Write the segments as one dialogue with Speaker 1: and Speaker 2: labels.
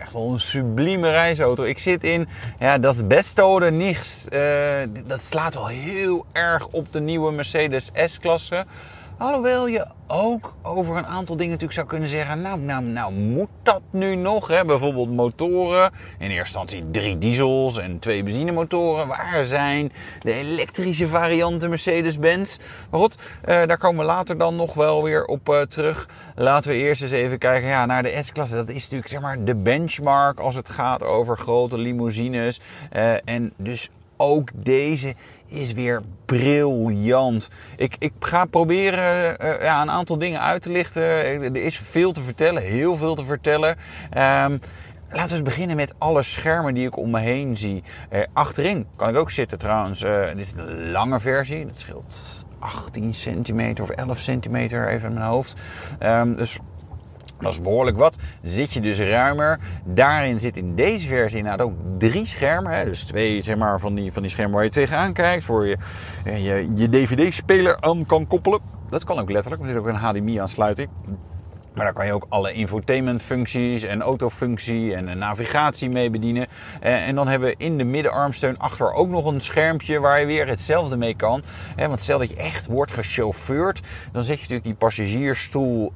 Speaker 1: echt wel een sublieme reisauto. Ik zit in, ja, dat Bestode nichts. Uh, dat slaat wel heel erg op de nieuwe Mercedes S-klasse. Alhoewel je ook over een aantal dingen natuurlijk zou kunnen zeggen... nou, nou, nou, moet dat nu nog? Hè? Bijvoorbeeld motoren. In eerste instantie drie diesels en twee benzinemotoren. Waar zijn de elektrische varianten Mercedes-Benz? Maar goed, eh, daar komen we later dan nog wel weer op uh, terug. Laten we eerst eens even kijken ja, naar de S-klasse. Dat is natuurlijk zeg maar, de benchmark als het gaat over grote limousines. Uh, en dus ook deze is weer briljant. Ik, ik ga proberen uh, ja, een aantal dingen uit te lichten. Er is veel te vertellen, heel veel te vertellen. Um, Laten we eens beginnen met alle schermen die ik om me heen zie. Uh, achterin kan ik ook zitten trouwens. Dit is een lange versie. Dat scheelt 18 centimeter of 11 centimeter even in mijn hoofd. Um, dus dat is behoorlijk wat. Zit je dus ruimer. Daarin zit in deze versie inderdaad ook drie schermen. Hè? Dus twee zeg maar, van, die, van die schermen waar je tegenaan kijkt. Voor je je, je DVD-speler aan kan koppelen. Dat kan ook letterlijk. Er zit ook een HDMI-aansluiting. Maar daar kan je ook alle infotainment functies en autofunctie en navigatie mee bedienen. En dan hebben we in de middenarmsteun achter ook nog een schermpje waar je weer hetzelfde mee kan. Want stel dat je echt wordt gechauffeurd, dan zet je natuurlijk die passagiersstoel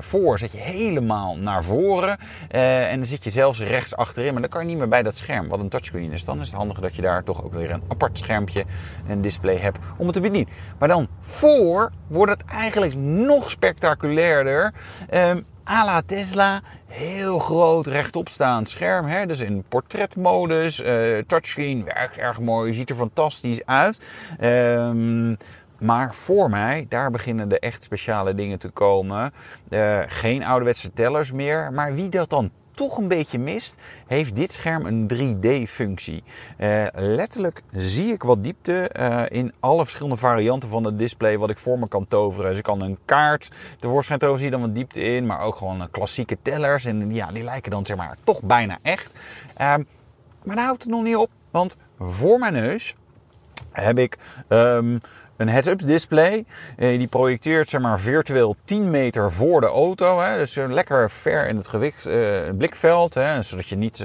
Speaker 1: voor, zet je helemaal naar voren. En dan zit je zelfs rechts achterin, maar dan kan je niet meer bij dat scherm, wat een touchscreen is. Dan is het handig dat je daar toch ook weer een apart schermpje en display hebt om het te bedienen. Maar dan voor wordt het eigenlijk nog spectaculairder. Um, la Tesla, heel groot rechtopstaand scherm. Hè? Dus in portretmodus, uh, touchscreen, werkt erg mooi, ziet er fantastisch uit. Um, maar voor mij, daar beginnen de echt speciale dingen te komen. Uh, geen ouderwetse tellers meer. Maar wie dat dan toch een beetje mist, heeft dit scherm een 3D-functie. Uh, letterlijk zie ik wat diepte uh, in alle verschillende varianten van het display wat ik voor me kan toveren. Dus ik kan een kaart tevoorschijn toveren, zie je dan wat diepte in, maar ook gewoon klassieke tellers. En ja, die lijken dan zeg maar toch bijna echt. Uh, maar daar houdt het nog niet op, want voor mijn neus heb ik um, een heads-up display. Eh, die projecteert zeg maar, virtueel 10 meter voor de auto. Hè, dus lekker ver in het gewicht, uh, blikveld. Hè, zodat je niet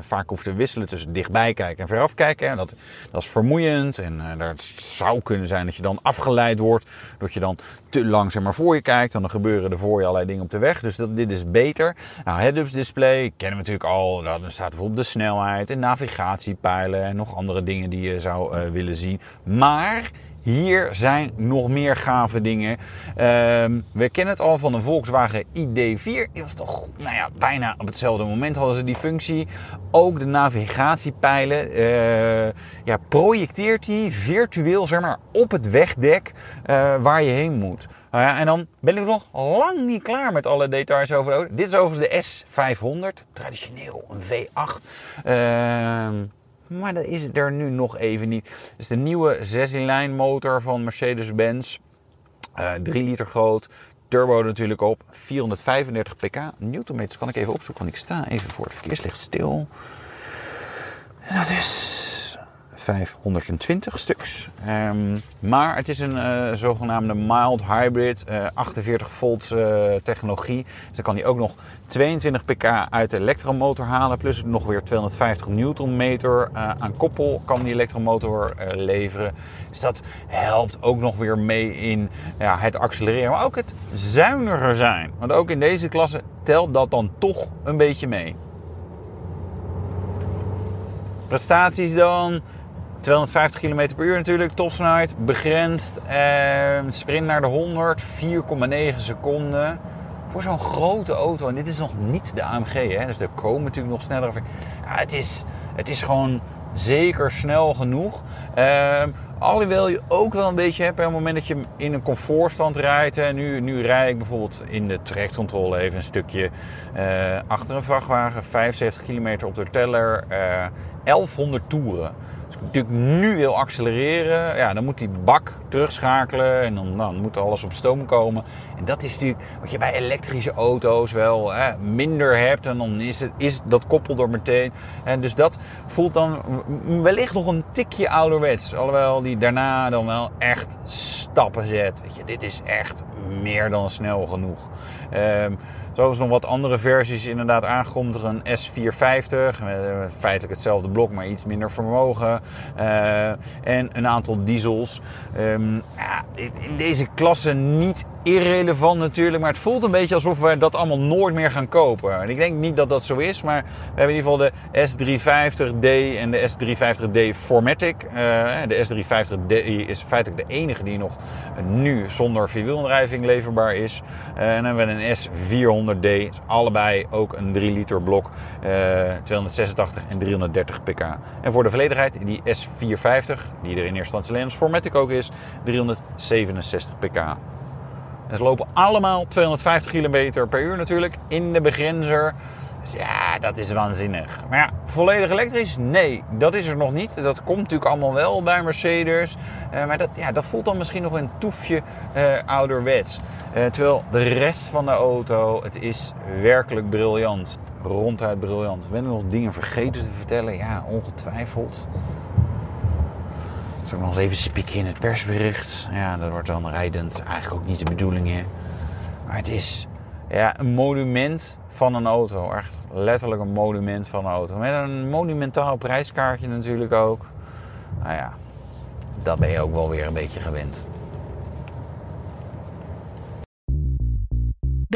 Speaker 1: vaak hoeft te wisselen tussen dichtbij kijken en veraf kijken. Hè. Dat, dat is vermoeiend. En dat zou kunnen zijn dat je dan afgeleid wordt. Dat je dan te lang zeg maar, voor je kijkt. Dan gebeuren er voor je allerlei dingen op de weg. Dus dat, dit is beter. Nou, heads-up display kennen we natuurlijk al. Dan staat bijvoorbeeld de snelheid en navigatiepijlen. En nog andere dingen die je zou willen zien. Maar hier zijn nog meer gave dingen. Um, we kennen het al van de Volkswagen ID4. Die was toch nou ja, bijna op hetzelfde moment hadden ze die functie. Ook de navigatiepijlen. Uh, ja, projecteert die virtueel zeg maar, op het wegdek uh, waar je heen moet. Nou ja, en dan ben ik nog lang niet klaar met alle details over de auto. Dit is overigens de S500. Traditioneel een V8. Uh, maar dat is er nu nog even niet. Is de nieuwe 6-in-lijn motor van Mercedes-Benz. Uh, 3 liter groot. Turbo natuurlijk op. 435 pk. Newtonmeters kan ik even opzoeken, want ik sta even voor het verkeerslicht stil. En dat is 520 stuks. Um, maar het is een uh, zogenaamde mild hybrid, uh, 48 volt uh, technologie. Dus dan kan hij ook nog 22 pk uit de elektromotor halen. Plus nog weer 250 newtonmeter aan koppel kan die elektromotor leveren. Dus dat helpt ook nog weer mee in ja, het accelereren. Maar ook het zuiniger zijn. Want ook in deze klasse telt dat dan toch een beetje mee. Prestaties dan. 250 km per uur natuurlijk, topsnelheid, begrensd. Eh, sprint naar de 100, 4,9 seconden. Voor zo'n grote auto. En dit is nog niet de AMG, hè? dus er komen natuurlijk nog sneller. Het, is, het is gewoon zeker snel genoeg. Uh, alhoewel je ook wel een beetje hebt op het moment dat je in een comfortstand rijdt. Hè. Nu, nu rijd ik bijvoorbeeld in de trajectcontrole even een stukje uh, achter een vrachtwagen. 75 kilometer op de teller, uh, 1100 toeren. Als ik natuurlijk nu wil accelereren, ja, dan moet die bak terugschakelen en dan, dan moet alles op stoom komen. En dat is natuurlijk wat je bij elektrische auto's wel hè, minder hebt. En dan is, het, is dat koppel er meteen. En dus dat voelt dan wellicht nog een tikje ouderwets. Alhoewel die daarna dan wel echt stappen zet. Weet je, dit is echt meer dan snel genoeg. Um, zo is nog wat andere versies inderdaad aangekondigd. Een S450, met eh, feitelijk hetzelfde blok, maar iets minder vermogen. Uh, en een aantal diesels. Um, ja, in deze klasse niet irrelevant natuurlijk, maar het voelt een beetje alsof we dat allemaal nooit meer gaan kopen. En ik denk niet dat dat zo is, maar we hebben in ieder geval de S350D en de S350D Formatic. Uh, de S350D is feitelijk de enige die nog nu zonder vierwielaandrijving leverbaar is. Uh, en dan hebben we een S400D, is allebei ook een 3 liter blok, uh, 286 en 330 pk. En voor de volledigheid, die S450, die er in eerste instantie alleen als Formatic ook is, 367 pk. En ze lopen allemaal 250 km per uur natuurlijk in de begrenzer. Dus ja, dat is waanzinnig. Maar ja, volledig elektrisch? Nee, dat is er nog niet. Dat komt natuurlijk allemaal wel bij Mercedes. Uh, maar dat, ja, dat voelt dan misschien nog een toefje uh, ouderwets. Uh, terwijl de rest van de auto, het is werkelijk briljant. Ronduit briljant. Ben ik nog dingen vergeten te vertellen? Ja, ongetwijfeld. Zal ik nog eens even spieken in het persbericht? Ja, dat wordt dan rijdend. Eigenlijk ook niet de bedoeling, hè. Maar het is ja, een monument van een auto. Echt letterlijk een monument van een auto. Met een monumentaal prijskaartje natuurlijk ook. Nou ja, dat ben je ook wel weer een beetje gewend.